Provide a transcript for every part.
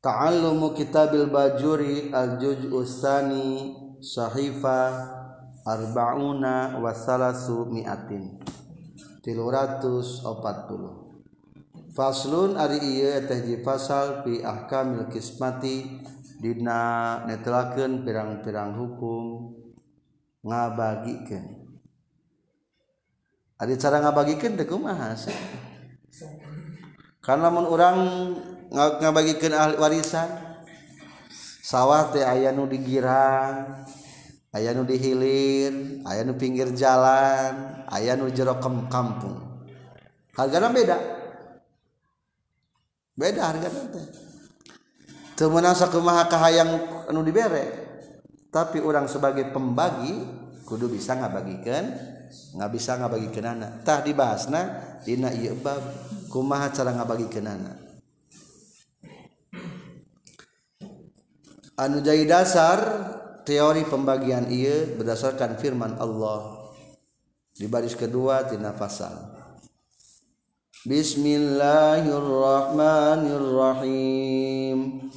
ta kita Bil bajurrijuanihifabang was40s Di netken pirang-pirarang hukum ngabagikan ada cara ngabakan deku ma karenapun orang yang ngabagi ke warisan sawah ayanu digira ayanu dihilir ayanu pinggir jalan ayanu jerokem kampung hargaan beda beda hargamah yang diberre tapi u sebagai pembagi Kudu bisa nga bagikan nggak bisa ngabagi kenanatah dibahas nah Di cara ngabagi kenan anu jadi dasar teori pembagian ia berdasarkan firman Allah di baris kedua tina pasal Bismillahirrahmanirrahim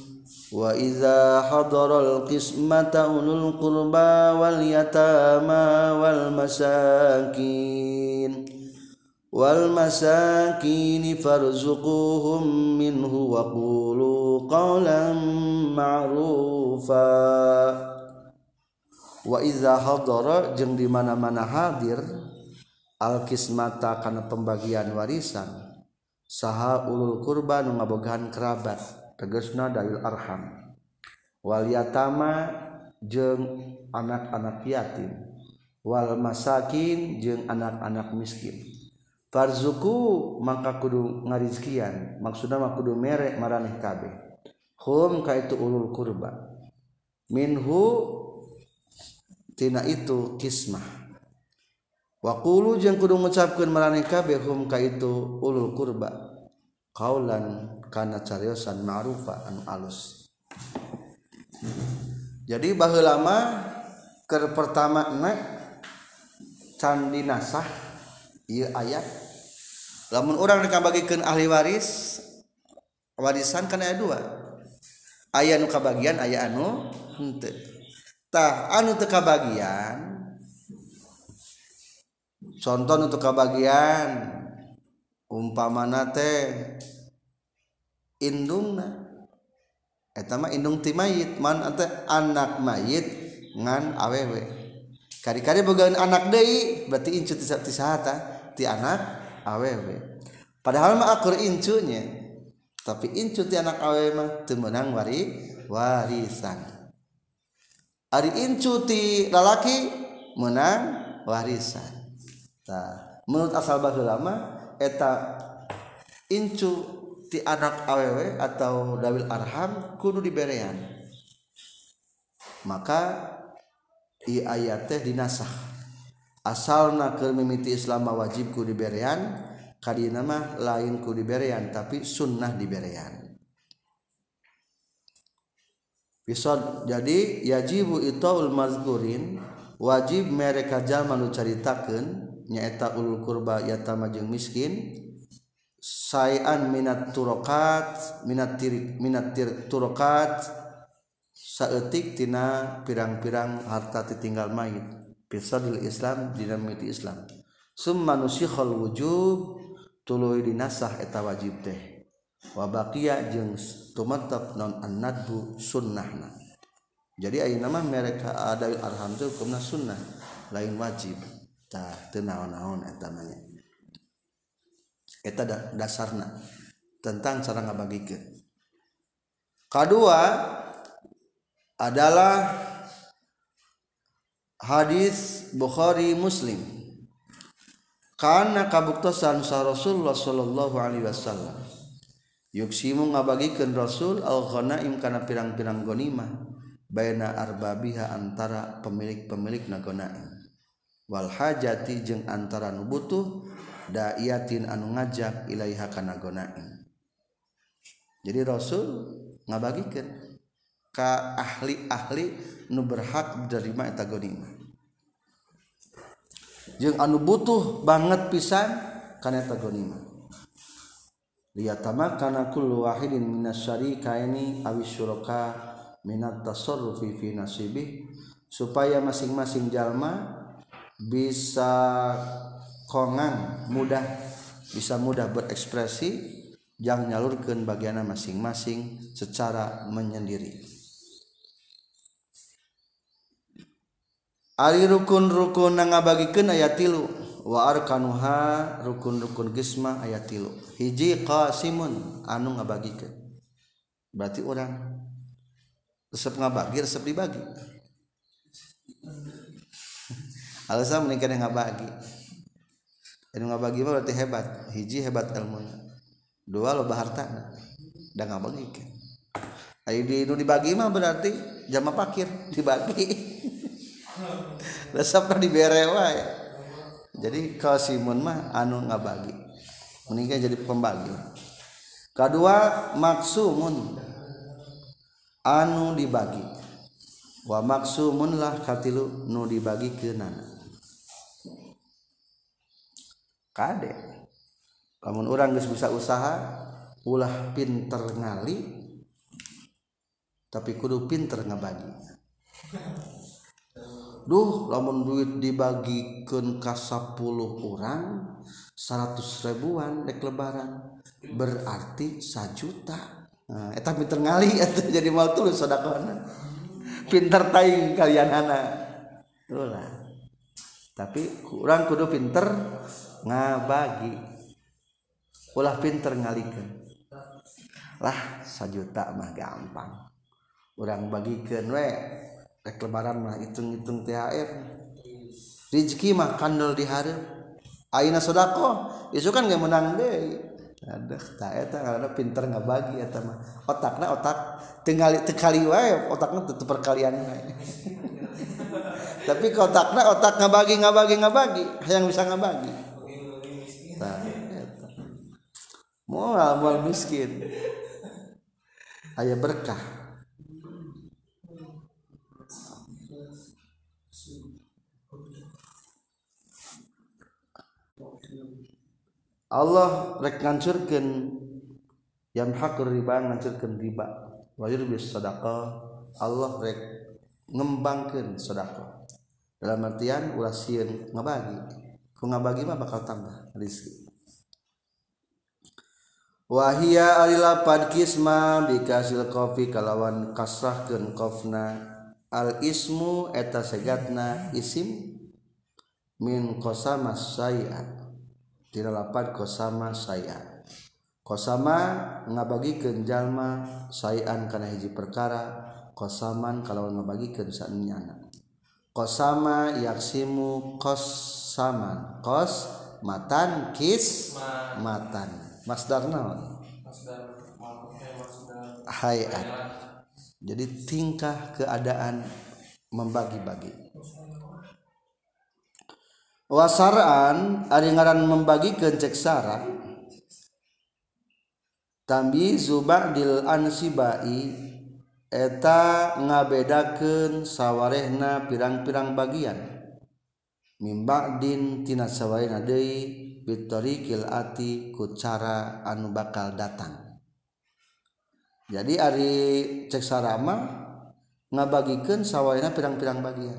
wa iza hadaral qismata ulul qurba wal yatama wal masakin wal masakin farzuquhum minhu wa qulu qawlan ma'rufa wa idza hadara jeung di mana pembagian warisan saha ulul kurba nu ngabogaan kerabat tegasna dalil arham wal yatama jeung anak-anak yatim wal masakin jeung anak-anak miskin farzuku maka kudu ngarizkian maksudnya maka kudu merek maraneh kabeh hum kaitu ulul kurba minhu tina itu kismah wakulu jeung kudu ngucapkeun maraneh kabeh hum kaitu ulul kurba kaulan kana cariosan ma'rufa anu alus jadi baheula mah pertama na candi nasah ieu ayat orang merekaka bagikan ahli wariswaan kan aya dua ayaah muka bagian aya anu anu teka bagian contoh untukka bagian umpa manate anak may aww-kali anak Day berarti in-tisatan di anak awW padahal makar incunya tapi incu di anak Awema itumenang wari warisan hari incu di lalaki menang warisan menurut asal baru ulama eta incu di anak awW atau mudah Arham Kudu diberean maka ayat teh dinasahkan asal nakal mimiti Islam wajib kuliberian tadi namamah lain ku liberberian tapi sunnah diberean episode jadi yajibu itu Ulmaz Gurin wajib merekajalmalu cari taken nyaeta ul kurba yata majeng miskin sayaan minat turokat minat minat turkat seetiktina pirang-pirang harta ditinggal mayt fisadil Islam dina miti Islam summa nusikhal wujub tuluy dinasah eta wajib teh wa baqiya jeung tumantab non annadbu sunnahna jadi ayeuna nama mereka ada arham teh hukumna sunnah lain wajib tah teu naon-naon eta mah eta dasarna tentang cara ngabagikeun kedua adalah hadits Bukhari Muslim karena kabuktasansa Rasullahulallahu Alaihi Wasallam yuksimu ngabakan rasul alkhonaim kana pirang-pirang goniima bayna arbabiha antara pemilik pemilik nako naim Walhajati jeungng antara nu butuh Dayiyatin anu ngajak ilahhakanaago naim Jadi rasul ngabaken? ka ahli-ahli nu berhak menerima eta ghanimah. jeung anu butuh banget pisan kana eta ghanimah. liyatama kana kullu wahidin minasyarikaini awi syuraka minat tasarrufi fi nasibih supaya masing-masing jalma bisa kongan mudah bisa mudah berekspresi yang nyalurkan bagiannya masing-masing secara menyendiri. Ari rukun-rukun na ngabagikeun aya tilu wa arkanuha rukun-rukun gisma aya tilu hiji qasimun anu ngabagikeun berarti orang resep ngabagi resep dibagi alasan menikah yang ngabagi yang ngabagi mah berarti hebat hiji hebat ilmunya dua loba harta dan ngabagi kan ayo di dibagi mah berarti jama pakir dibagi resep di dibere ya jadi kasimun mah anu nggak bagi meninggal jadi pembagi kedua maksumun anu dibagi wa maksumun lah katilu nu dibagi ke nana kade kamu orang gak bisa usaha ulah pinter ngali tapi kudu pinter ngebagi lamon duit dibagikan kas 10 orang 100ribuan deklean berarti sajuta pinter nga jadi mau tu ke pinter ta kalian anak tapi kurang kudu pinter ngaba u pinter ngalilah sajutamah gampang kurang bagikenwe rek lebaran mah hitung-hitung THR rezeki mah kandel hareup aina sodako isu kan gak menang deh ada tak eta karena pinter nggak bagi eta mah otaknya otak tinggal tekali wae otaknya tetep perkalian tapi kalau otaknya otak nggak bagi nggak bagi nggak bagi yang bisa nggak bagi mau mual mual miskin ayah berkah Allah rek ngancurkeun hak riba ngancurkeun riba wa yurbis sedekah Allah rek ngembangkeun sedekah dalam artian ulah sieun ngabagi ku ngabagi mah bakal tambah rezeki wahia ari lapad kisma bikasil kopi kalawan kasrahkeun kofna al ismu eta segatna isim min qasama sayi'at tidak lapan kosama saya kosama ngabagi kenjalma sayan karena hiji perkara kosaman kalau ngabagi kensalnya kosama yaksimu kosaman kos matan kis matan mas darnaon hayat jadi tingkah keadaan membagi-bagi punyawaaan Ariengaran membagi ke ceksara Zuba eta ngabedakan sawwarana pirang-pirang bagian mimbak Ditina sawati kucara anu bakal datang jadi Ari cekarama ngabaikan sawwaina pirang-pirang bagian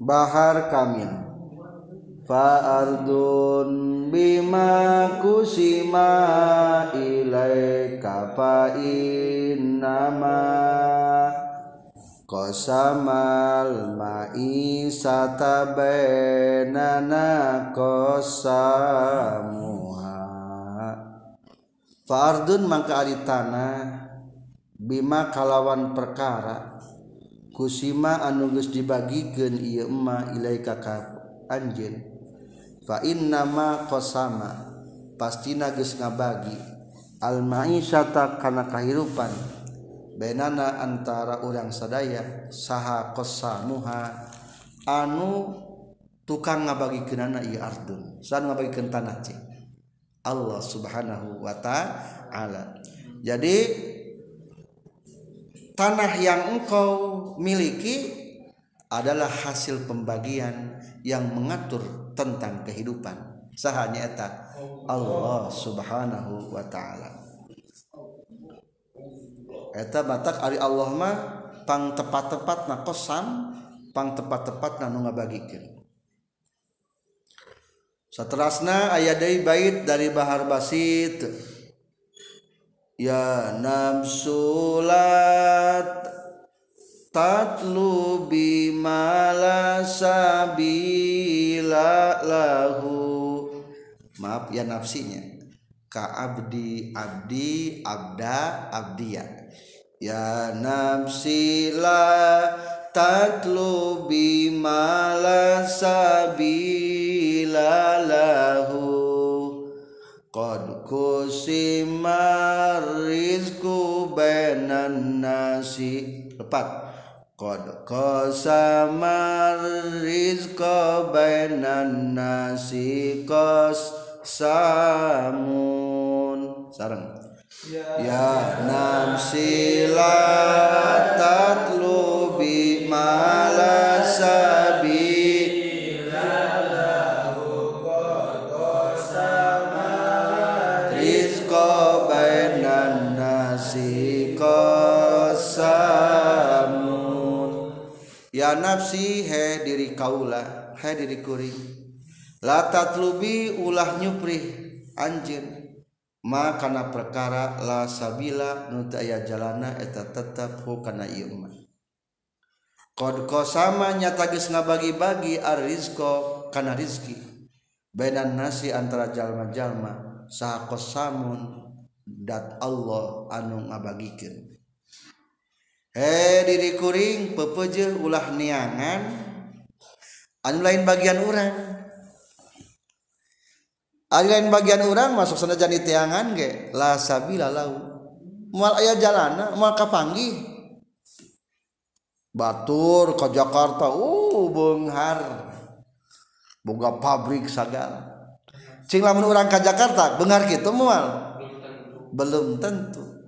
Bahar Kamil Fa'ardun bima kusima ilaika fa'innama Qasamal ma'isata bainana qasamuha Fa'ardun mangka ari tanah bima kalawan perkara kusima anugus dibagi gen ma ilaika anj fa nama kosama pasti nagus ngabagi Alata karena kehidupan benana antara orang sadaya saha kosa muha anu tukang ngabagikenana Allah subhanahu Wa ta' aala jadi kita tanah yang engkau miliki adalah hasil pembagian yang mengatur tentang kehidupan sahanya eta Allah subhanahu wa ta'ala eta batak ari Allah mah pang tepat-tepat na kosan, pang tepat-tepat na nu ngabagikan seterusnya ayat dari bait dari bahar basit ya nafsulat tatlu bimala sabila lahu maaf ya nafsinya ka abdi abdi abda abdiya ya nafsila tatlu bimala sabila lahu kusimarizku benan nasi lepat kod qasama benan nasi kos samun sarang ya, ya nafsi lubi tatlubi nafsi he diri Kaula hediri kuri latatbi ulah nyupri anjing makanan perkaralahabila nutaya jalanaeta tetap bukan Irman kodkosamnya tagis nga bagi-bagi aririzko karenarizki bedan nasi antara jalma-jalma sakko samun dat Allah anu nga bagikin dirikuring pepej ulah niangan lain bagian orang A lain bagian orang masuksengajaanganabila mual aya jalanggi Batur ke Jakartaga uh, pabrik sadal sing menurang ke Jakarta Bengar kita mual belum tentu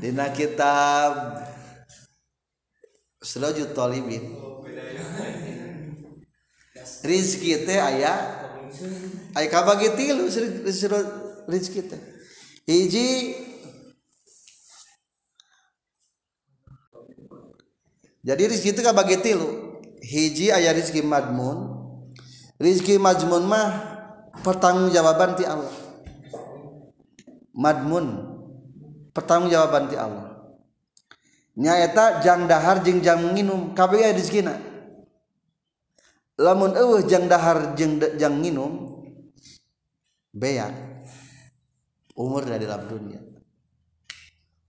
Dina kitab Selaju Talibin Rizki teh ayah Ayah kabagi tilu Rizki teh Hiji Jadi rizki itu kabagi tilu Hiji ayah rizki madmun Rizki madmun mah Pertanggung jawaban ti Allah Madmun pertanggungjawaban ti Allah nyaeta jang dahar jeng jang nginum kabeh aya rezekina lamun eueuh jang dahar jeng jang nginum beak umur dari dalam dunia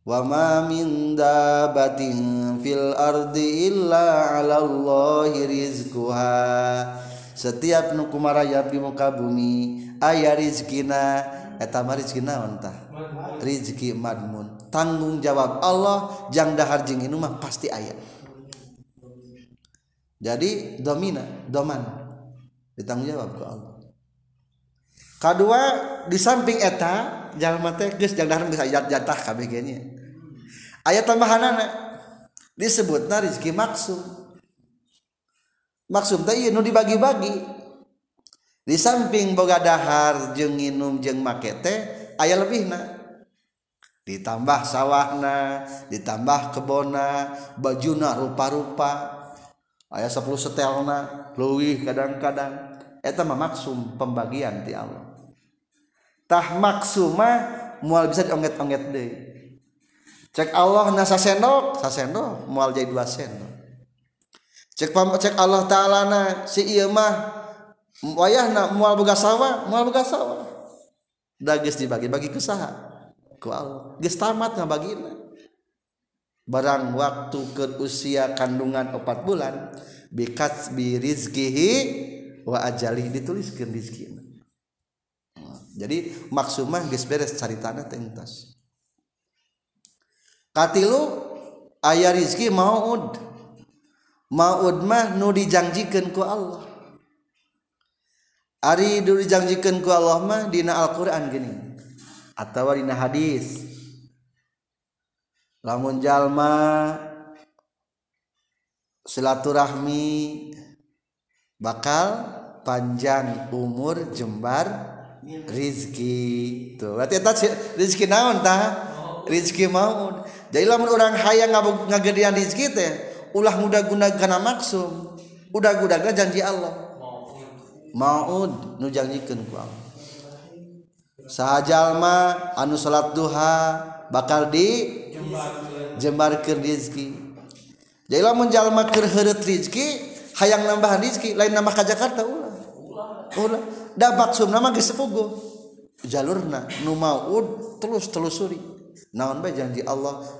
wa ma min dabatin fil ardi illa 'ala Allahi rizquha setiap nu kumarayap di muka bumi aya rezekina eta mah rezekina naon tah rizki madmun tanggung jawab Allah jang dahar jing mah pasti ayat jadi domina doman ditanggung jawab ke Allah kedua di samping eta jalan teh geus jang dahar geus ayat jatah kabeh ayat tambahanana disebutna rizki maksum maksud teh ieu nu dibagi-bagi di samping boga dahar jeng nginum jeng make teh lebih na ditambah sawahna ditambah kebona bajuna rupa-rupa ayah sepuluh setelna luwih kadang-kadang itu mah maksum pembagian ti Allah tah maksuma mual bisa diongget-ongget deh cek Allah nasa sendok sasendok mual jadi dua sendok cek cek Allah taala na si iya mah na mual buka sawah mual buka sawah dagis dibagi-bagi ke ku Allah geus tamat ngabagina barang waktu ke usia kandungan 4 bulan bikats bi rizkihi wa ajali dituliskeun rizkina jadi maksud mah geus beres caritana teh entas katilu aya rizki maud maud mah nu dijanjikan ku Allah Ari dulu dijanjikan ku Allah mah dina Al-Quran gini hadits lamun jalma silaturahmi bakal panjang umur jembar Rizki ituki mau u muda-gunaa maksum udah-guna janji Allah maud nu janjikan guaang Sama anu salathuhha bakal di Jebarkir Riki menjallmakir Rizki hayang lambahan Rizki lain nama Ka Jakarta dapat sum kepu jalurna mauud terus telusuri naon janji Allahro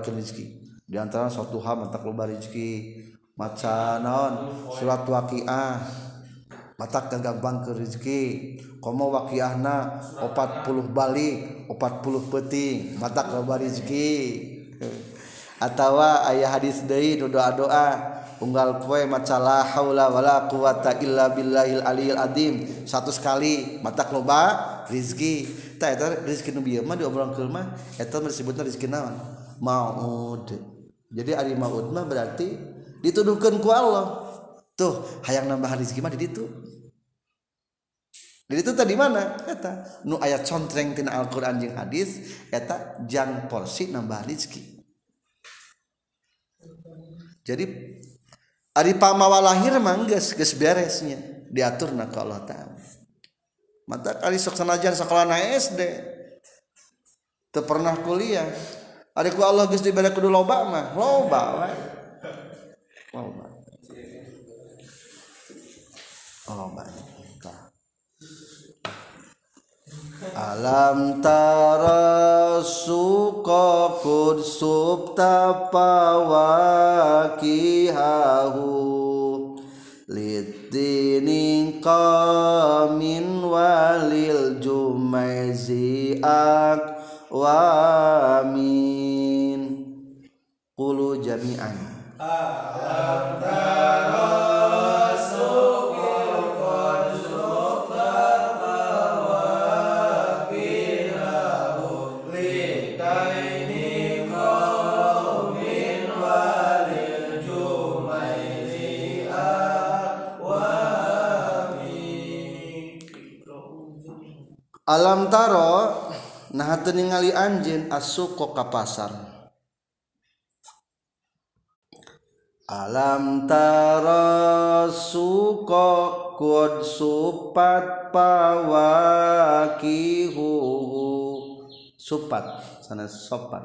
Riki diantara sua Tuhan mata lebar Rizki maca naon surat waah mataga Bang ke Rizki waahna 40 Bali 40 peti mata loba rezeki atautawa Ayh hadits De dodoa-doa unggal kuelahulawalaildim satu kali mata lobarizkilong disebut mau jadi hari mautma berarti ditudukan ku Allah tuh aya yang nambahan rizzki itu itu tadi di mana Nu ayat conreng Alquran yang hadis por jadi A Pamawa lahir mangesnya diatur kalau tahu seksanajan sekolah naSD itu pernah kuliah Allah dulu kalau oh, banyak Alam tara suqa kud subta pawakihahu Litinin kamin walil jumaizi wamin Kulu jami'an ningali anjin asuk ka pasar alam tara suko kud supat pawakihu supat sana sopat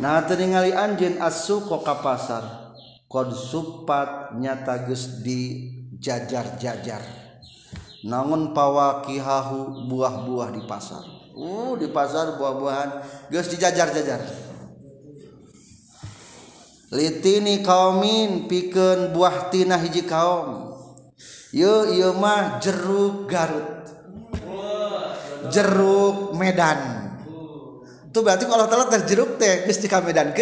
nah ningali anjin asu ka pasar kud supat nyata geus di jajar namun pawakihahu buah-buah di pasar Uh, di pasar buah-buahan dijar-jajar litini kaum pi buah tina hiji kaum jeruk garut jeruk medan berarti kalau telat terjeruk teh medan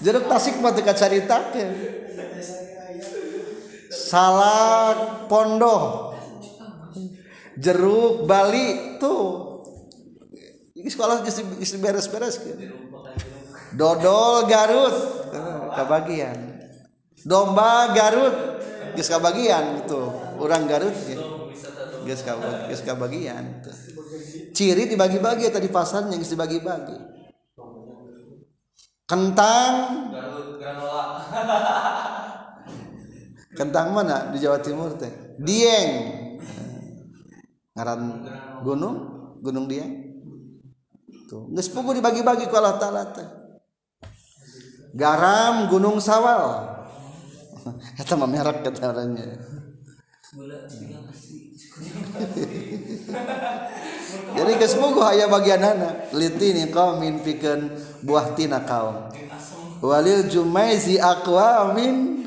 jeruk tasikita salatpondndo jeruk Bali tuh ini sekolah istri beres-beres dodol Garut ah, kebagian domba Garut gus kabagian gitu orang Garut gitu, ya. geus gus kabagian ciri dibagi-bagi tadi pasan yang dibagi-bagi kentang Garut, kentang mana di Jawa Timur teh dieng ngaran gunung gunung dia tuh geus pugu dibagi-bagi ku Allah taala garam gunung sawal kata mah merek katanya jadi geus pugu aya bagian anak litini qaumin pikeun buah tina kaum walil jumaizi aqwamin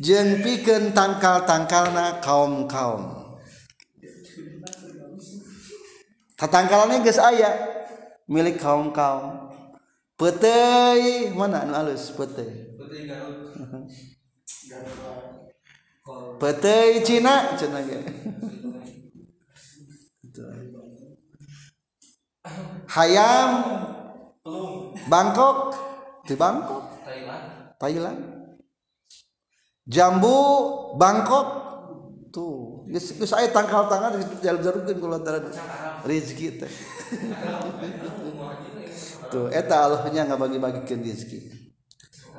jeung pikeun tangkal-tangkalna kaum-kaum taangkannya ke saya milik kaumu pete hayam Bangkok di Bangkok Thailand jambu Bangkok tuh geus aya tangkal tangan jalan-jalan jalurkeun kalau taran rezeki teh tuh eta Allahnya ngabagi-bagikeun rezeki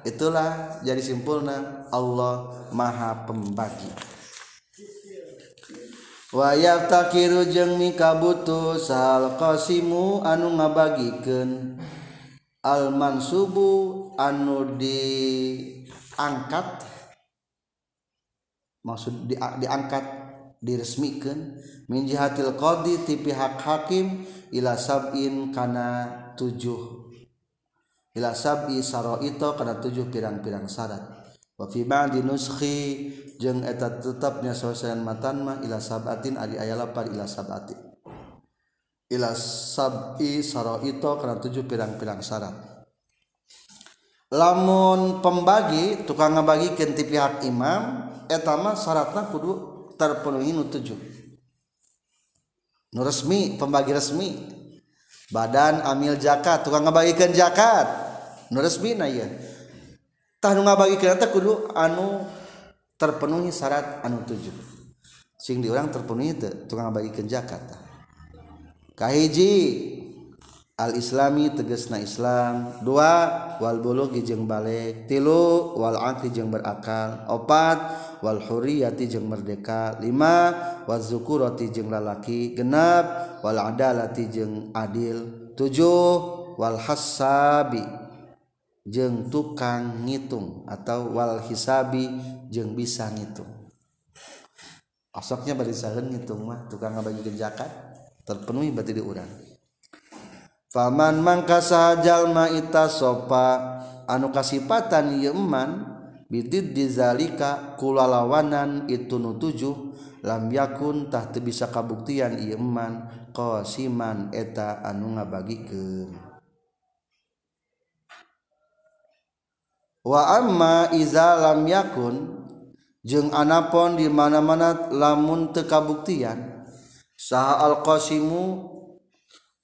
itulah jadi simpulna Allah Maha Pembagi wayab takiru jeung mikabutu sal qasimu anu ngabagikeun al mansubu anu diangkat maksud di, diangkat diresmi minji hatil Qdi tip hak hakim I karena karena tujuh pirang-pirang syarat tetapnya selesai karenajuh pirang-pirang syarat lamun pembagi tukangngebagikin tipe hak imam etmah syaratlah kudu terpenuhi nur resmi pembagi resmi badan amil jakat tukngebaikan jakatmiba anu terpenuhi syarat anu 7 sing di orang terpenuhi tukbaikan jakatkah hijji al-islami tegesna Islam dua wal bulugi balik tilu wal aqli berakal opat wal yati jeng merdeka lima wal roti jeng lalaki genap wal adalati adil tujuh wal hasabi tukang ngitung atau wal hisabi bisa ngitung asoknya barisahan ngitung mah tukang ngabagi zakat terpenuhi berarti diurang urang Paman Mangkasajallmaa sopa anu kasihpatan yeman bidit dizalika kula lawanan itu nuju la yakuntah te bisa kabuktian yeman qosiman eta anu nga bagi ke waamma iza la yakun jeng anapon dimana-manat lamuntekabuktian sah alqasimu,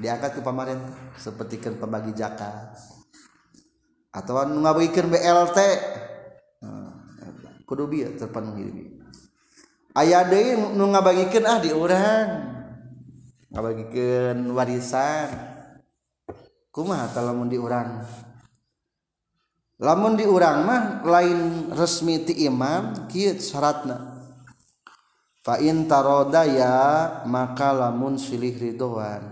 diangkat ke pamarin sepertikan pembagi jakat atauankir BLT terpen ayaba ah di warisan kalau dirang lamun diurang mah lain resmiti Imamtsyaratnata rodaya maka lamun Silih Ridhowan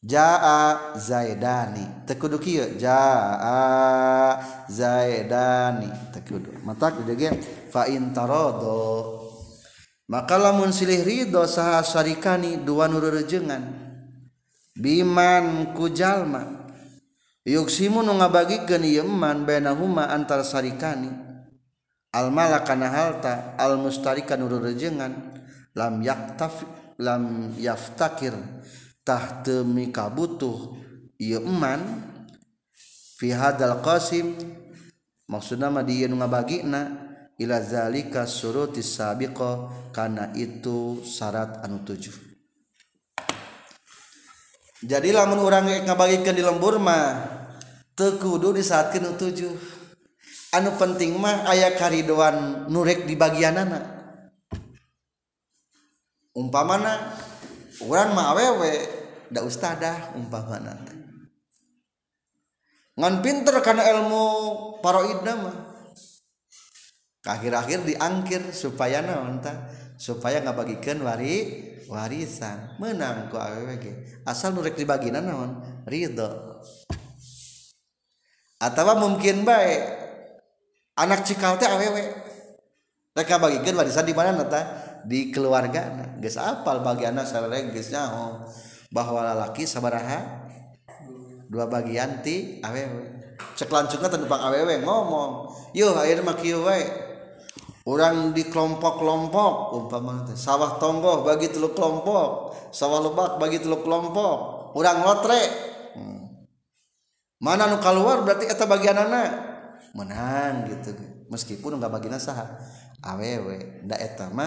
Jaa Zaidani tekudu kieu jaa Zaidani tekudu matak deui fa in tarado maka lamun silih ridho saha sarikani dua nururujengan. biman ku jalma yuksimu nu ngabagikeun ieu man bainahuma antara sarikani al malakana halta al mustarika nururejengan lam yaktaf lam yaftakir temika butuhmansim maksud karena itu syarat anu 7 jadilah mengurangi ngabaikan di lemburma tekudu disaatkan uh anu penting mah ayaah karan nurrek di bagian anak umpa mana yang mau awewe ndak ustah umpah pinter karena ilmu akhir-akhir diangkir supaya naontah supaya nggak bagikan wari warisan menangku asal nur dibagina Riho atau mungkin baik anak cikalnya awewek bagikan warisan di mana diu gespal bagian sayagisnya Om bahwa lalaki sabarha dua bagian ti aw ceklaklatan awe ngomong orang di kelompok-kelompok umpa sawah tomboh bagi teluk kelompok sawah lubak bagi teluk kelompok kurang ngotre hmm. mana nuuka keluar berarti atau bagian anak menang gitu meskipun nggak bagi sa awewe ndak et ta ma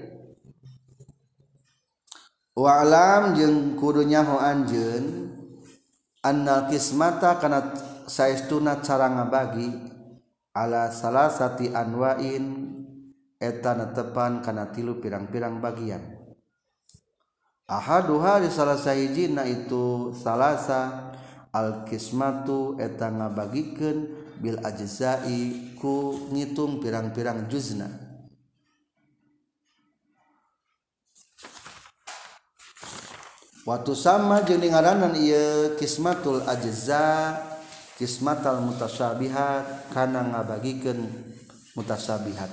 walam jeung kudunyahu Anjun analkisata karena saunat cara ngabagi alas salah ti wain etana tepan karena tilu pirang-pirang bagian Ahauh hari salah sayazinaina itu salahsa alkismatu etang ngabaken Bil ajiizaiku ngitung pirang-pirang jujna Wa samalingan Kismatulza kis mutasabiha karena ngabagikan mutasabihat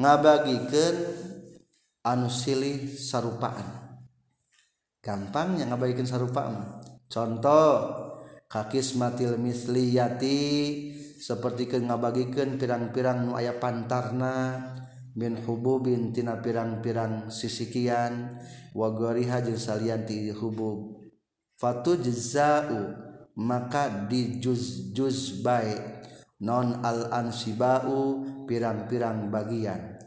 ngabagikan anusilih sarupaan gampangnya ngabaikan sarupaan contohkakkimati misliati seperti ke ngabagikan pirang-piran muaaya pantarna yang bin hubu bintina pirang-pirang sisikian wagorri Haji salanti hubub Faza maka di jujuz baik non alanansibauu pirang-pirang bagian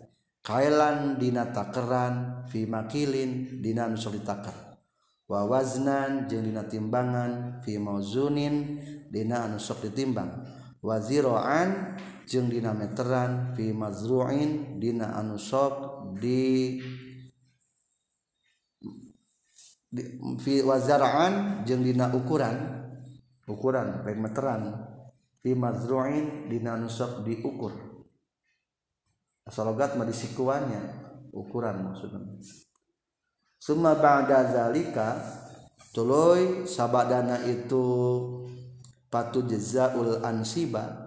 kaillan Dina takran Vimakilin Dinam Solitakar wawaznan je timbangan Vimozunin Dina nu ditimbang wazirroan dan jeung dina meteran fi mazru'in dina anu sok di fi wazaraan jeung dina ukuran ukuran pek meteran fi mazru'in dina anu sok diukur asalogat mah disikuannya ukuran maksudnya summa ba'da zalika tuluy sabadana itu patu jazaul ansiba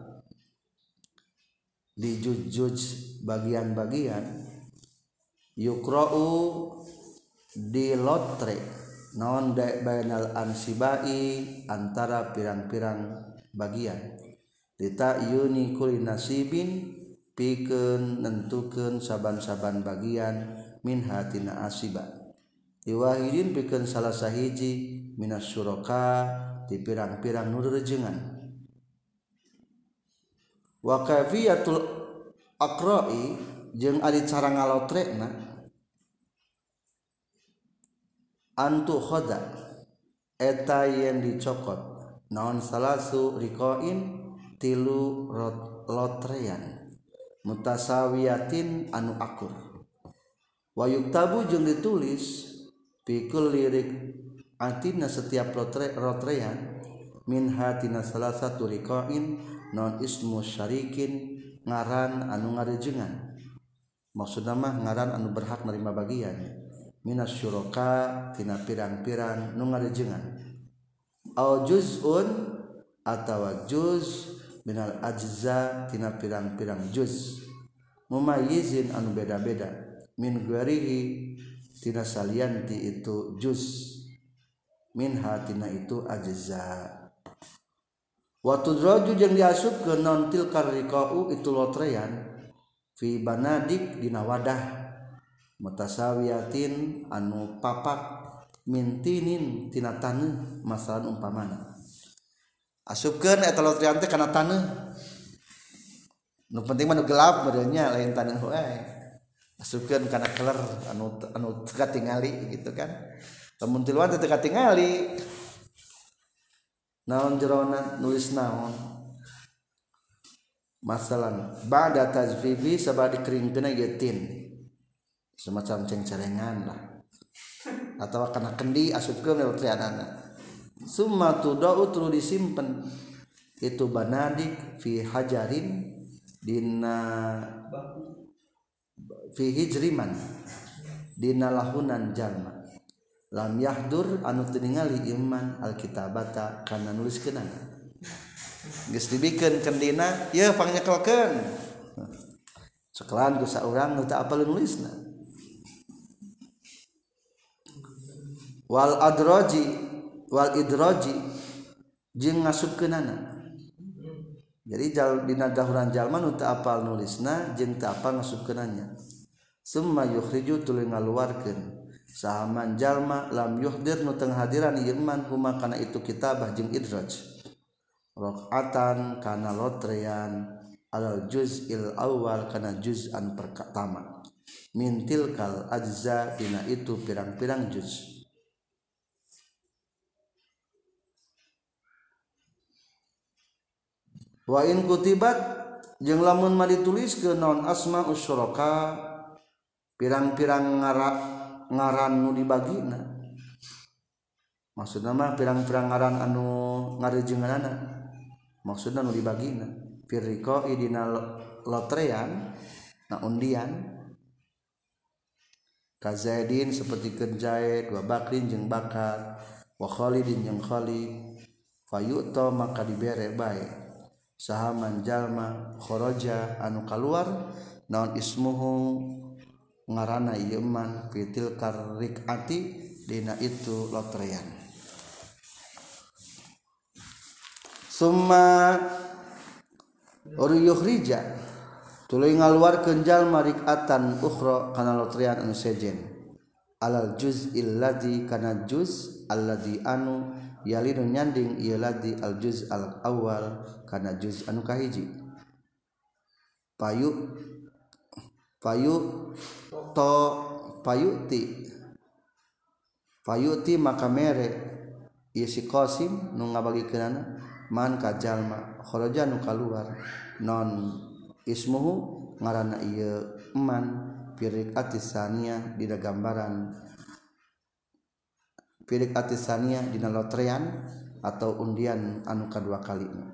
dijujuj bagian-bagian yukro dilotre nondekk banal ansibai antara pirang-piran bagian Rita Yuikulinsibin piken nenken saaban-saaban bagian minhatitina asiah Iwahidin piken salah sahiji Min suroka di pirang-pirang nurjengan Waroi Antukhoda eteta yang dicokot nonon salahsu rikoin tilu lotrean mutaawwitin anuakkur Wahuk tabujung ditulis pikul lirik Atina setiap rotrean minhatina salah satu rikoin, nonismu Syarikin ngaran anu ngarij jengan maksudmah ngaran anu berhak merima bagian Min surokatina pirang-piran anu ngarijnganju atautawa juz Minal Azatina pirang-pirang juz muma izin anu beda-beda minguehi Tina salientanti itu juz minhatina itu aiza Wau yang diasup ke nontil kariko itu lotrean Vibandikdina wadah matawiyatin anu papa mintininintinaatan masalah umpaman asukan karenaah penting gelapnya lain karena keler an tegakat tinggal gitu kan temtega tinggali naon jerona nulis naon masalah ba'da tazfifi sabah dikeringkeun getin semacam cengcerengan lah atau karena kendi asupkeun lewat anak. summa tudau tulu disimpen itu banadik fi hajarin dina fi hijriman dina lahunan jalma yahdur anuali iman Alkitab Ba karena nuliskenanaan oranglis Wal aji Waljiken jadijal bin dahranjalpal nulisna jenta apa masukkenannya semua yukju tuling keluararkan sahaman jalma lam yuhdir nu teu hadiran iman huma kana itu kitabah jeung idraj rakaatan kana lotrean al juz il awal kana juz an pertama mintil kal ajza dina itu pirang-pirang juz wa in kutibat jeung lamun mah ditulis ke non asma usyuraka pirang-pirang ngarak ngaran mubagina maksud pirangpira ngarang anu ngare maksudbaginarean undian kazadin seperti kerjait dua bakrin jeng bakar waolingliuto maka diberreba Saman Jalmakhoroja anu kalwar naon ismu ngaranai yeman Fiil karrik ati dena itu lotreanma tuling ngawar kenjal mariatan uhro kana lotan sejen al judikana jus anu yalino nyaing la aljuz al awalkana juz anu kahiji payu payu to payuti payuti maka mereki kosim bagi mankalmakhorojanuka luar non ngaman piania di gambaran pilih artiania Dina lorean atau undian anuka dua kalimu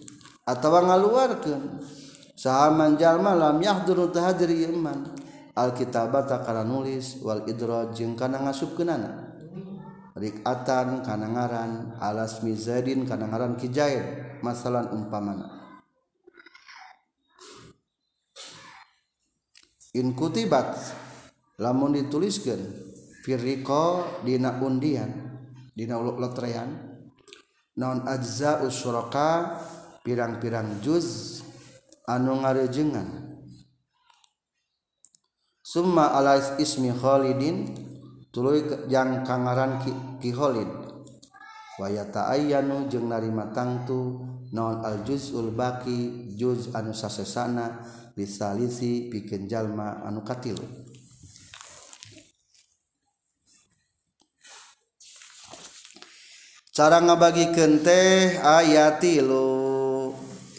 atau ngaluarkan sahaman jalma lam yahdur tahadir iman alkitabat karena nulis wal idro jeng kana ngasupkeun rikatan kana ngaran alas mizadin kana ngaran kijair masalan umpamana in kutibat lamun dituliskan firiko dina undian dina uluk lotrean non ajza usuraka pirang-piran juz anu ngarejengan Suma alais Imi Khdin tulu yangran wayatau jeungng narima tangtu nonon aljuzulbaki juz anusa sesana bisalisi pi jalma anu katlu cara ngaba kente ayat tilu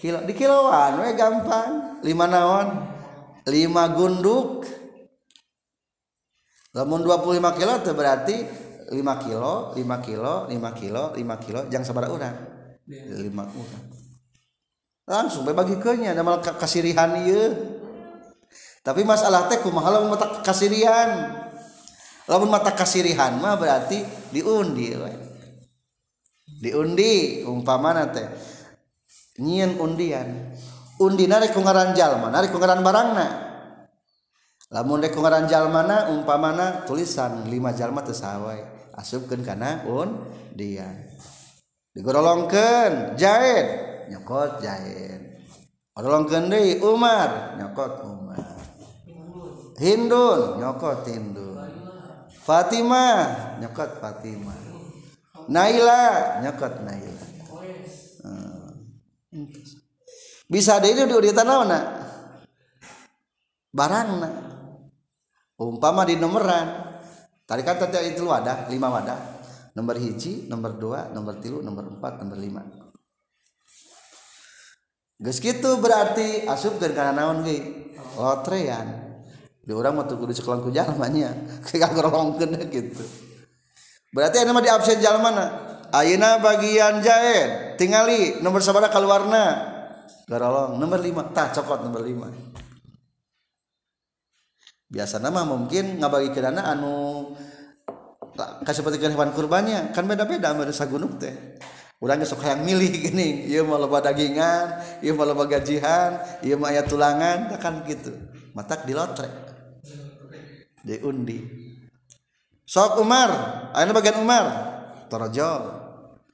di kiloan gampang 5 naon 5 gunduk namun 25 kilo berarti 5 kilo 5 kilo 5 kilo 5 kilo jangan langsung bagi kenya tapi masalah mata kasirihan mah berarti diundi diundi umpaman undian undirik kegaraaranjal manan barang lang mana umpa mana tulisan 5awa asken karena dia digolongkanjah nyokot Jainlong Umar nyotar Hindu nyokot Fatimah nyokot Fatimah Naila nyokot naila bisa deh ini tanah naon barang na. umpama di nomoran tadi kan tadi itu wadah lima wadah nomor hiji nomor dua nomor tilu nomor empat nomor lima Gus gitu berarti asup dari karena naon gue lotrean di orang mah kudu cekelangku jalmanya kayak gorongkeun gitu berarti ada mah di absen jalan mana Aina bagian ja tinggali nomor so kalau warnalong nomor 5 tak cokot nomor 5 biasa nama mungkin nggakba kirana anu kasih bagi hewan kurbannya kan beda-beda meresa gunung teh udahok yang milih inigingan gajihan tulangan tekan gitu mata di lotre diundi so Umar bagian Umar tojo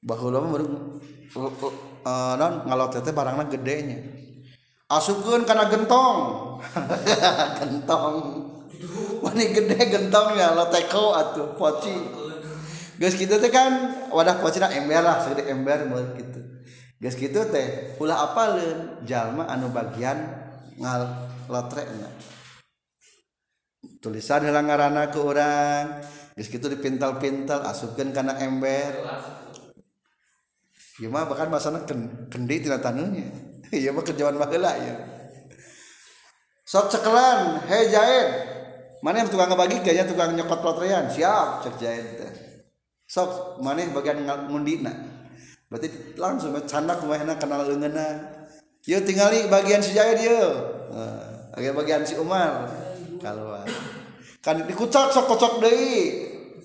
bahula mah baru eh, non ngalot teh barangna gedenya asupkeun kana gentong gentong wani gede gentongnya lo teko atuh poci geus kita teh kan wadah pocina ember lah segede ember meureun gitu. geus kitu teh ulah apaleun jalma anu bagian ngalotrenya tulisan hilang ngaranna ke urang geus kitu dipintal-pintal asupkeun kana ember Iya mah bahkan masa ken, kendi tina tanunya. iya mah kerjaan bagelah ya. Sok cekelan, he Jaid. Mana yang tukang ngebagi kayaknya tukang nyokot lotrean. Siap, cek teh? Sok mana bagian na? Berarti langsung canda mah kenal leungeuna. Yo tinggali bagian si Jaid yo. Nah, bagian si Umar. Kalau kan dikucak sok kocok deui.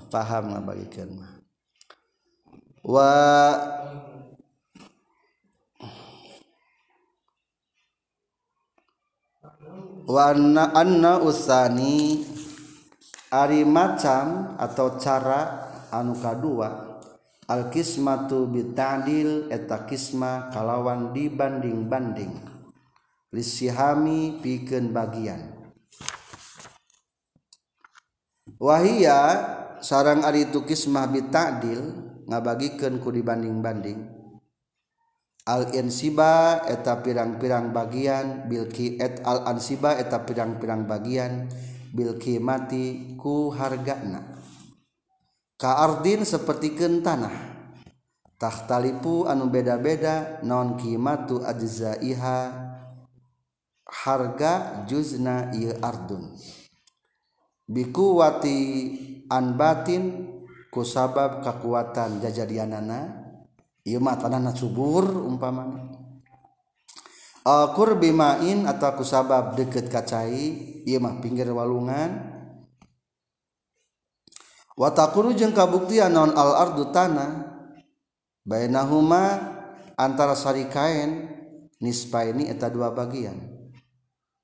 paham bagi kerma. wa wa anna, anna usani ari macam atau cara anu kadua al kismatu bitadil eta kisma kalawan dibanding-banding lisihami pikeun bagian wahia sarang ari itu kismah ta'dil ngabagikan ku dibanding-banding al ansiba eta pirang-pirang bagian bilki et al-ansiba eta pirang-pirang bagian bilki mati ku hargana kaardin seperti tanah tahtalipu anu beda-beda non kimatu ajzaiha harga juzna ieu ardun biku wati anbatin kusabab kekuatan jajadianana ieu mah tanahna subur umpamana al bimain atau kusabab deket kacai ieu mah pinggir walungan watakuru jeung kabuktian non al ardu tanah bainahuma antara sarikain nispa ini eta dua bagian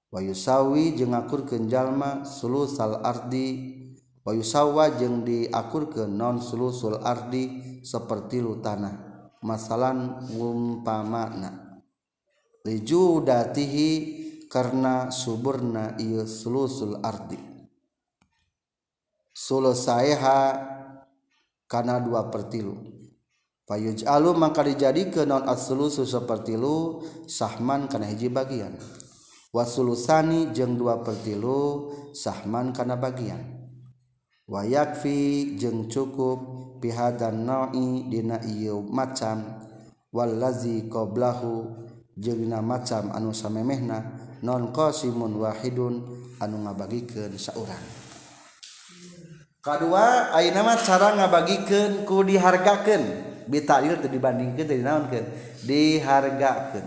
Wahyu sawwi jeng akur kejallma Sulu sal arti Wahyu sawwa je diakur ke non Sulusul artidi seperti lu tanah masalahalan ngngupa maknaatihi karena suburnaul arti Suha karena duaperti maka dijadi ke nonlusu seperti lu Sahman karena hijji bagian sulani je dua perlu Sahman karena bagian wayakfi jeng cukup piha dan noi macamwalazi qblahu je macam anuna nonkosimun Wahidun anu nga bagikenuran kedua cara nga bagiken ku diharkaken beta dibandingkan dihargaken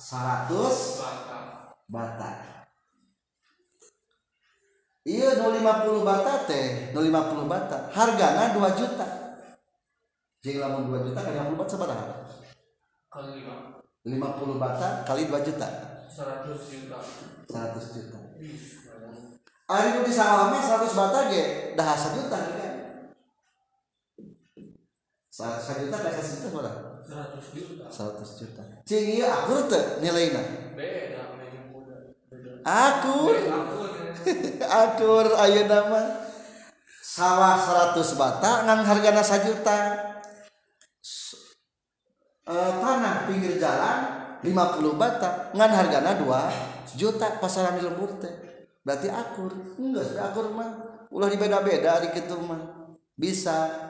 100 bata iya 250 bata teh 250 bata harganya 2 juta jadi lamun 2 juta kali 50 bata seberapa kali 5 50 bata kali 2 juta 100 juta 100 juta Ari nu disalami 100 bata ge dah 1 juta Ya satu juta kasih juta berapa? Seratus juta. Seratus juta. Cing iya akur tuh nilainya. Beda, Akur. akur ya. ayo nama. Sawah seratus bata ngan hargana juta E, eh, tanah pinggir jalan 50 bata ngan hargana 2 juta pasaran di lembur teh. Berarti akur. Enggak, akur mah. Ulah dibeda-beda di kitu mah. Bisa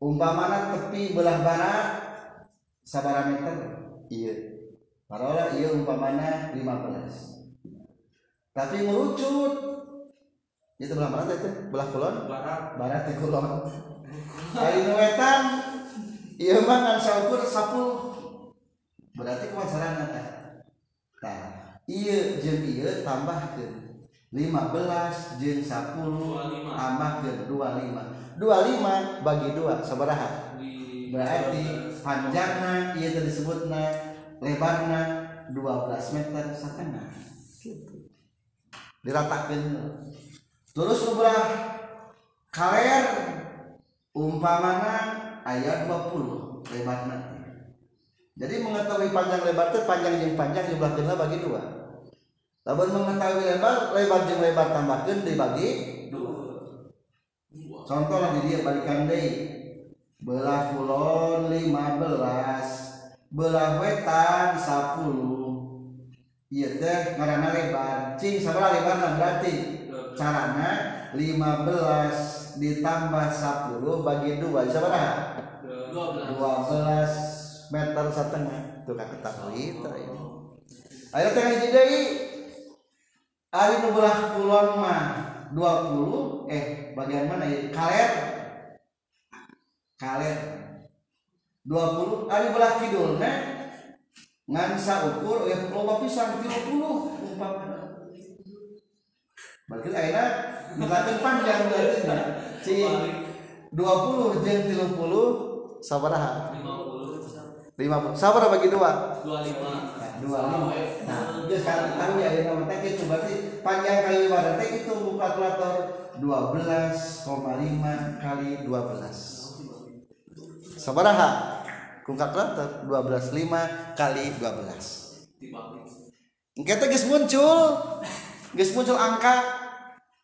umpamana tepi belah barat sabar meter iya parola iya umpamana 15 tapi merucut itu belah barat itu belah kulon barat barat itu kulon dari nuwetan iya mah kan sahur 10 berarti kuat kan, Iya nah iya tambah ieu 15 jin 10 25. amat ke 25 25 bagi 2 seberapa berarti panjangnya ia tadi disebutna lebarnya 12 meter setengah diratakan terus ubrah kalian umpamana ayat 20 lebarnya jadi mengetahui panjang lebar itu panjang yang panjang jumlah bagi dua Lamun mengetahui lebar, lebar jeng lebar tambahkan dibagi dua. Contoh lagi dia balikan deh. Belah kulon belas belah wetan sepuluh. Iya teh karena lebar. Cing sebelah lebar Berarti berarti lima belas ditambah sepuluh bagi dua. Siapa? Dua belas meter setengah. Tuh kakak ketahui. itu. Ayo tengah jadi Ari nu belah kulon mah 20 eh bagian mana ya? Kaler. Kaler. 20 ari belah kidulna ngan saukur ya loba pisan 30 umpamana. Berarti ayeuna milatin panjang berarti nah. si 20 jeung 30 sabaraha? 50 lima puluh. sabar bagi dua dua lima. Ya, dua lima. Ya. nah sekarang kami ada nomor teh itu berarti panjang kali lima dan dua itu kalkulator lima kali dua belas. 12 sabaraha dua kalkulator lima kali dua belas kita gus muncul Gus muncul angka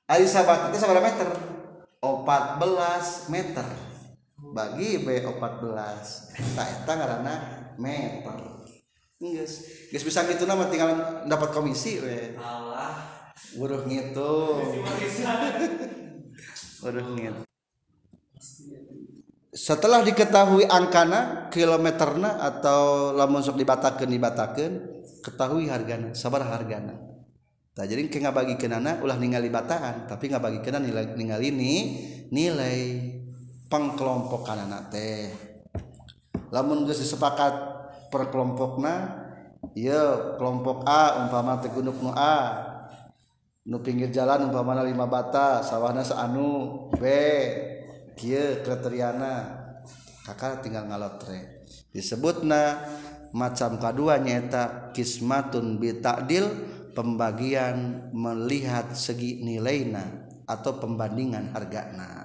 Ari sahabat itu sabar meter oh, empat belas meter bagi B14 tak etang karena meter, Yes. Guys bisa gitu nama tinggal dapat komisi we. Allah. Buruh gitu Buruh gitu Setelah diketahui angkana, kilometerna atau lamun sok dibatakeun dibatakeun, ketahui hargana, sabar hargana. Tah jadi ke ngabagikeunana ulah ningali bataan, tapi ngabagikeunana nilai ningali ini nilai pengkelompokan anak teh lamun geus disepakat per kelompokna ieu kelompok A umpama teh gunung nu A nu pinggir jalan umpama lima bata sawahna saanu B kieu kriteriana kakak tinggal ngalotre disebutna macam kedua nyata kismatun bitakdil pembagian melihat segi nilainya atau pembandingan nah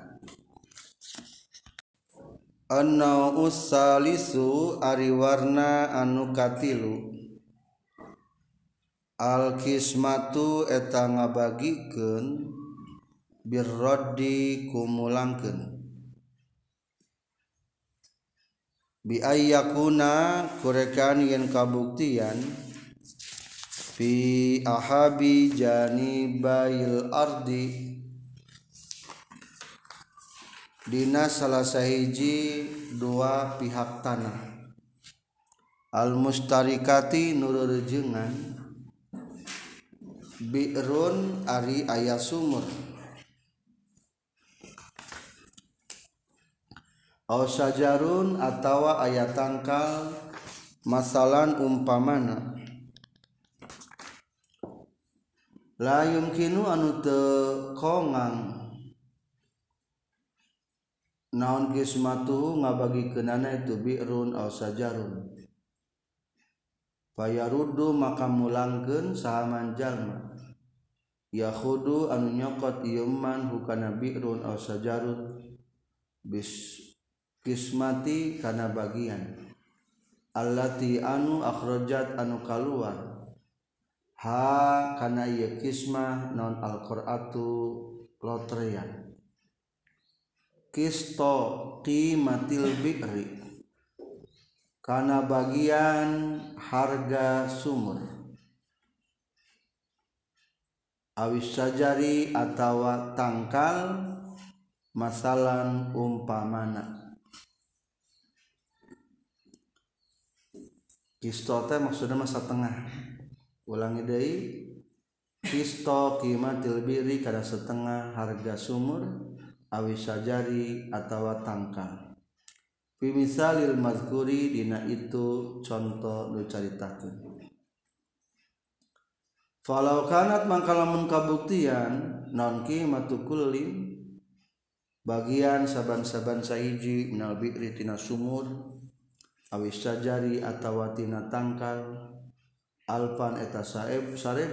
Quran Ana usali liu ariwarna anu katlu Alkismatu etangbaken bir roddi kumulangangkan biaya kuna kurekan y kabuktian Fiabi janibail ordi. salah selesaiji dua pihak tanah almustarikati Nurur jengan birun Ari ayah sumur ausajrun atautawa ayat tangka masalahalan umpamana layung kinu anu teko naun kiismatu nga bagikenane itu birun sajarun payarudhu maka mulang gen samaman jalma Yahudu anu nyokotman bukan bir saja bis kismati karena bagian Allah anu akhrojat anu kal ha karena kismah non alqutulore kisto qimatil biri karena bagian harga sumur awis sajari atau tangkal masalan umpamana kisto teh maksudnya masa tengah ulangi deh kisto qimatil biri karena setengah harga sumur awi sajaajari attawa tangka Vimialil Magurdina itu contoh lucarita Kanat makala kabuktian nonki matukullim bagian saban-saban Sayjinalbikritina sumur awi sajaajari attawatina tangka Alfan eta saib sare,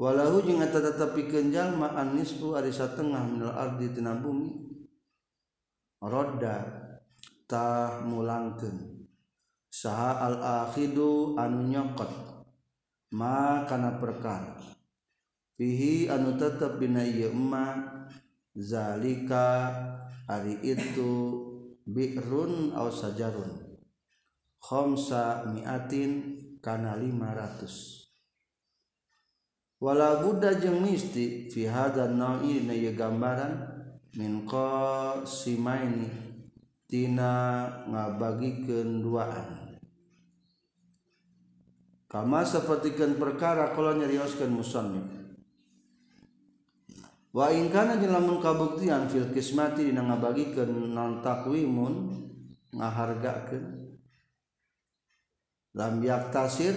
walau tetapi Kenjang mabu Arisa Tengah menurut di ten bumi rodatah mulangken sah alahidu anu nyokot makanan perkarahi anu tetap binaima zalika hari itu birrun aus sajarunsa miatinkana 500 wala Buddha jeung misti fi hada na'i na ye gambaran min qasimaini tina ngabagikeun duaan kama sapertikeun perkara kalau nyarioskeun musannif wa in kana lamun kabuktian fil kismati dina ngabagikeun non takwimun ngahargakeun lam yaktasir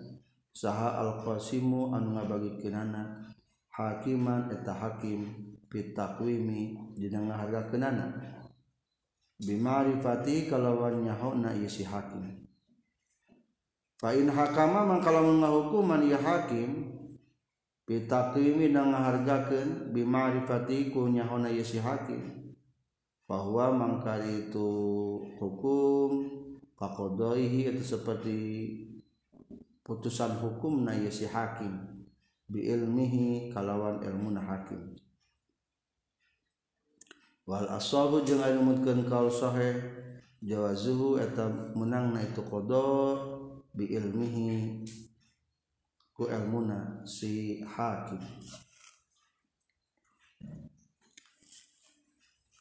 saha alqasimu anu ngabagikeunana hakiman eta hakim pitakwimi dina kenana bimarifati kalawan nyahona ieu si hakim fa in hakama mangkalamun ngahukuman ya hakim pitakwimi dina ngahargakeun bimarifati ku nyahona ieu si hakim bahwa mangkari itu hukum kakodoihi itu seperti usan hukum na Hakimmihi kalawan ilmuuna hakim Jawa menang itu kodomihi ku muuna sikim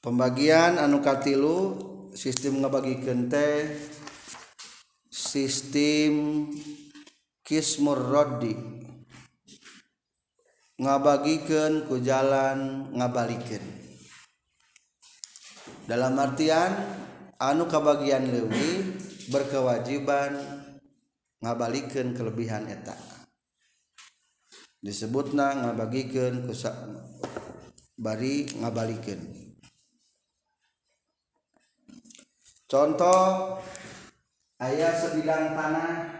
pembagian anukatilu sistembakennte sistem yang roddi ngabagikan kuja ngabalikin dalam artian anu keba Lewi berkewajiban ngabalikkan kelebihan etak disebut na ngabagikan bari ngabalikin contoh ayaah se 9 tanah yang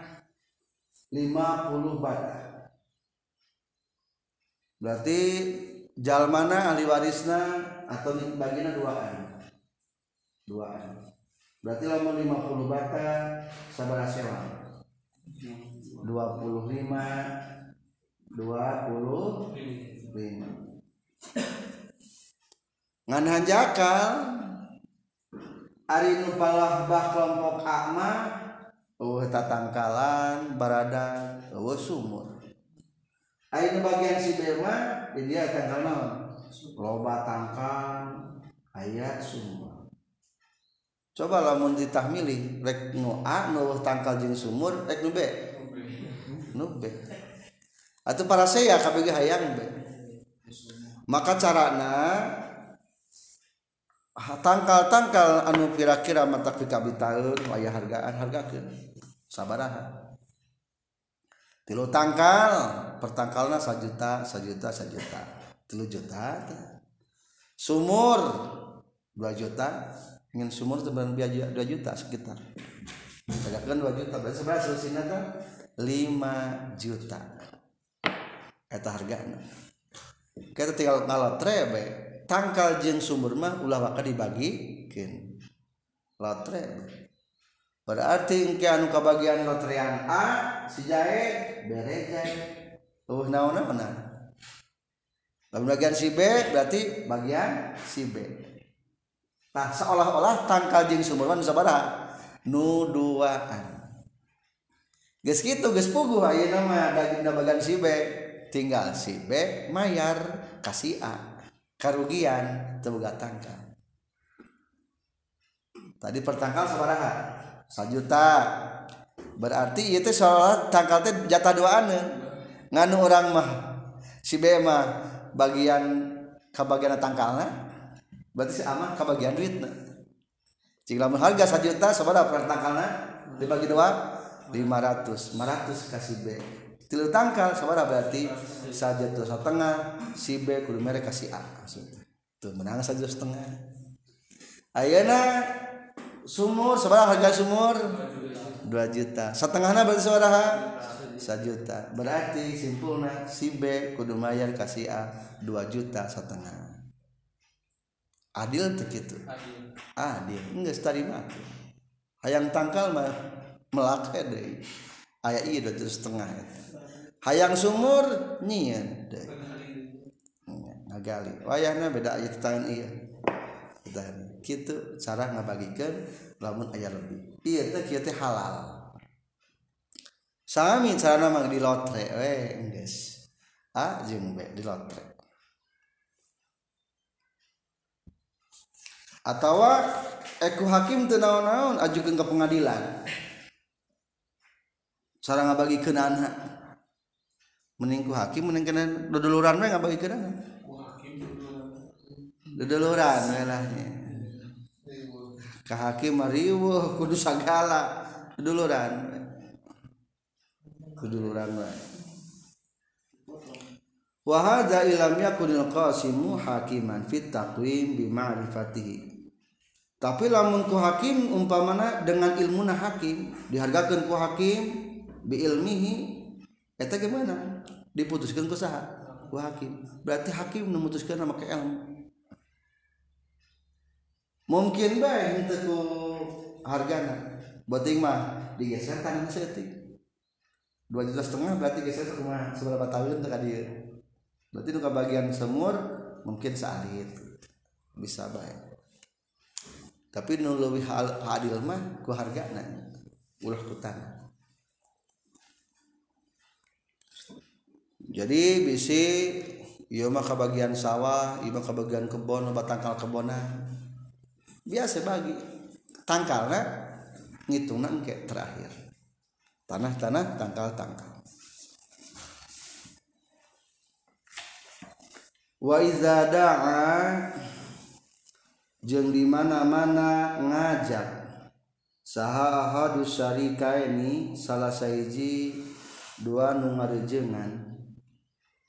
50 bata berarti jal mana ahli warisna atau bagina duaan duaan berarti lamun 50 bata sabara sewa 25 25 ngan hanjakal ari nu palahbah kelompok akma ta tangkalan berada sumur air bagian siwa ini lobat tangka ayat sumur cobalahmuntah milih tangka Jin sumur atau para saya Kang maka caranya tangkal-tngka anu kira-kira mataapkapital way hargagaan harga ke sabar tilu tangka perangngkanya se juta sejuta sejuta juta sumur 2 juta ingin sumur juta sekitar ju 5 jutaeta harga tangka Jin sumurmah ulama ke dibagi lot pada arti Ki uka bagian lotrian a si la si berarti bagian si B seolah-olah tangka Jing sumurmanbara nu 2 si tinggal si B mayar kasih a karrugian terbuka tangka tadi perangngka sejuta berarti itu salat tangka jata do nganu orang mah siBM bagian ke bagian tangkanya berarti a ke bagianrit menghaga se juta pertngkalan dibagi do 500 500 kasihBM tilu tangkal sabara berarti saja tuh setengah si B kudu mereka si A maksudnya tuh menang saja setengah ayana sumur sabara harga sumur dua juta setengahnya berarti satu juta berarti simpulnya si B kudu mayar kasih A 2 juta setengah adil tuh gitu adil enggak mati hayang tangkal mah melakai deh ayah iya dua setengah ya hayang sumur nyian ngagali wayahna beda ayat tangan iya dan gitu cara ngabagikan lamun ayah lebih iya itu kita halal sami cara nama di lotre we enggak a jeng b di lotre atau eku hakim tuh naon-naon ajukeun ke pengadilan cara ngabagikan anak meningku hakim meningkene kena dodoluran mah nggak bagi kena dodoluran lah lahnya ke hakim mariwuh kudu sagala dodoluran kuduluran we wa hadza ilam yakunil qasimu hakiman fit taqwim bi ma'rifatihi tapi lamun ku hakim umpamana dengan ilmunah hakim dihargakan ku hakim bi ilmihi eta gimana diputuskan ke saha ku hakim berarti hakim memutuskan nama ke ilmu mungkin baik itu ku hargana Berarti mah digeser tangan setik dua juta setengah berarti geser ke rumah seberapa tahun untuk dia berarti ke bagian semur mungkin saalit bisa baik tapi hal adil mah ku hargana ulah ku tanah jadi bisi ieu mah kebagian sawah ieu mah kebagian bagian kebon loba tangkal kebona biasa bagi tangkalnya ngitungan kayak terakhir tanah-tanah tangkal-tangkal wa iza da'a di mana-mana ngajak saha ahadu ini salah saiji dua nu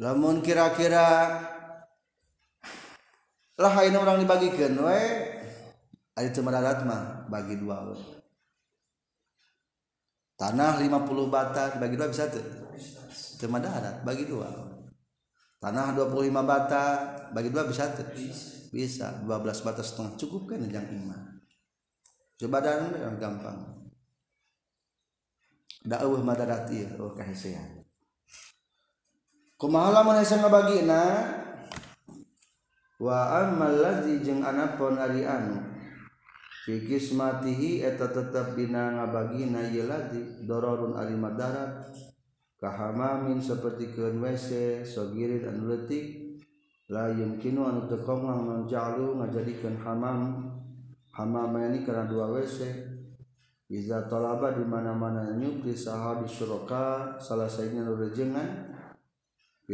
lamun kira-kira lah ini orang dibagikan we ada cuma darat mah bagi dua we. tanah 50 bata bagi dua bisa tuh cuma darat bagi dua tanah 25 bata bagi dua bisa tuh bisa 12 bata setengah cukup kan yang lima, coba dan gampang dakwah madarat iya oh kasihan kemalaman wangan fi matihieta tetap bin ngabagina doro darat Kahammin seperti ke WC sogirit dan nuletik lay ki untuk mencal menjadikan haam hama ini karena dua wC bisa tholabat di mana-mananyuk di Suroka salah selesainyarejenngan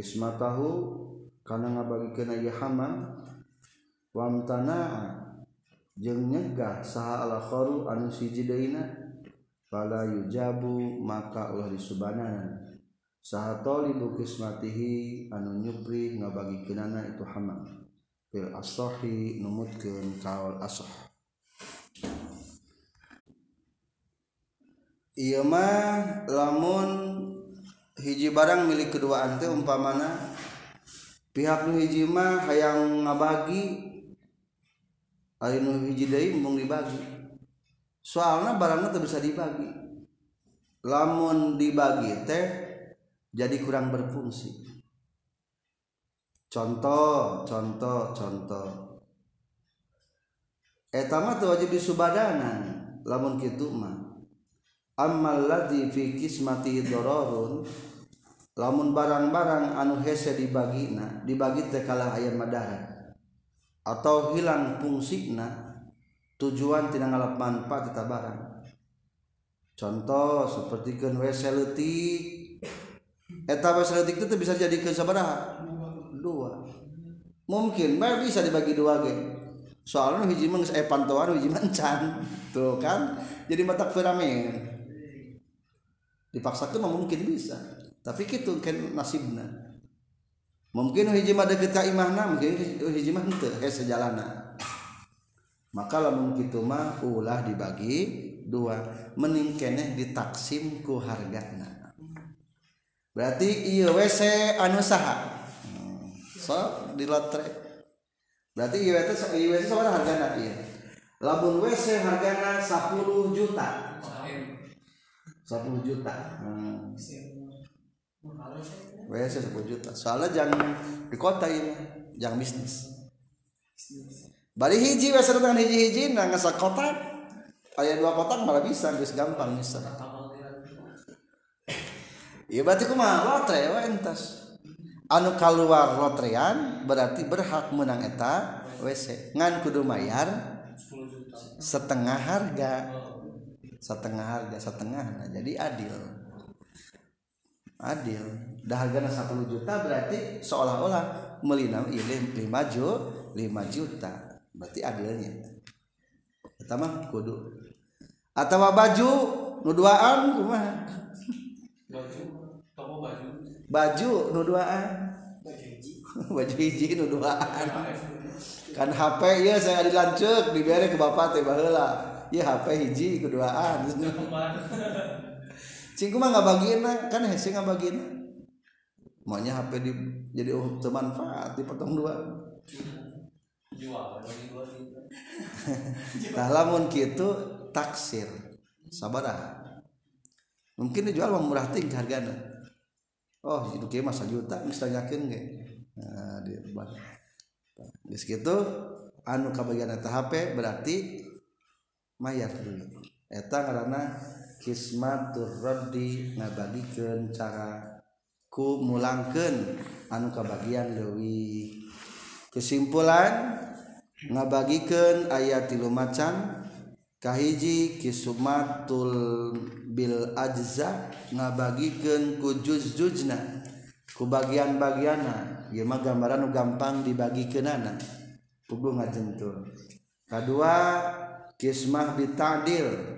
s matahu karena ngaba keai ya hama wam tanah jenyegah sah Allahkho anu sijidaina palayu jabu maka oleh di Subban saat tholi bukis matihi anu nybri bagikenana itu hama asohi nummut asoh iya mah lamun dan hiji barang milik kedua ante umpamana pihak nu hiji mah hayang ngabagi ari nu hiji deui mung dibagi soalnya barangnya teu bisa dibagi lamun dibagi teh jadi kurang berfungsi contoh contoh contoh etama tuh wajib disubadanan lamun kitu mah ammal ladzi fi kismati dororun lamun barang-barang anu hese dibagi dibagina dibagi tekalah ayam madara atau hilang fungsi na tujuan tidak ngalap manfaat kita barang contoh seperti kan WC letik eta WC letik itu bisa jadi ke dua mungkin mbak bisa dibagi dua ge soalnya hiji mah eh pantauan hiji mancan tuh kan jadi mata firamen dipaksa tuh mungkin bisa tapi gitu kan nasibna mungkin hiji ada kita imahna mungkin hiji mah ente kayak sejalana maka lamun kitu mah ulah dibagi dua mending ditaksim ku hargana berarti iya WC anu saha hmm, so di lotre berarti iya itu so, iya WC sabaraha hargana iya lamun WC hargana 10 juta 10 juta hmm WC 10 juta soalnya jangan di kota ini jangan bisnis balik hiji WC dengan hiji-hiji nah ngesak kota, ayah dua kota malah bisa Bisa gampang bisa Iya berarti kumaha lotre ya entas anu keluar lotrean berarti berhak menang eta WC ngan kudu mayar setengah harga setengah harga setengah nah jadi adil adil dah harganya 10 juta berarti seolah-olah melinam ilim lima juta 5 juta berarti adilnya pertama kudu atau baju nuduaan kumaha baju toko baju baju nuduaan baju hiji baju hiji nuduaan kan HP kan ya saya dilancuk diberi ke bapak tiba-tiba ya HP hiji keduaan cingku mah nggak bagiin kan hese nggak bagiin maunya HP di jadi oh, manfaat dipotong dua Tahlamun lamun gitu taksir sabarah mungkin dijual murah ting hargana oh itu kayak masa juta misalnya yakin gak nah, di di situ anu kabagian eta HP berarti mayat dulu eta karena Kismatul roddi bagiken cara kuangkan anuka bagian Dewi kesimpulan ngabagkan ayat lumacan Kahiji Kisumatul Bil Aza ngabagkan kujuz jujna keba bagianlima gambaran gampang dibagi ke nana hubbungajentul kedua kismah tadiil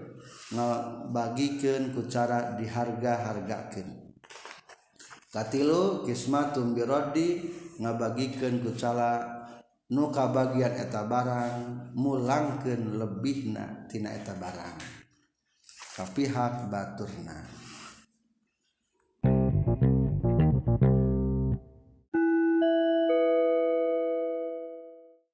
Bagken kucara diharga-hargaken. Katilo kismatumdi ngabaken kuca nuka bagian eta barang mulangken lebih na tina eta barang tapi hak baturna.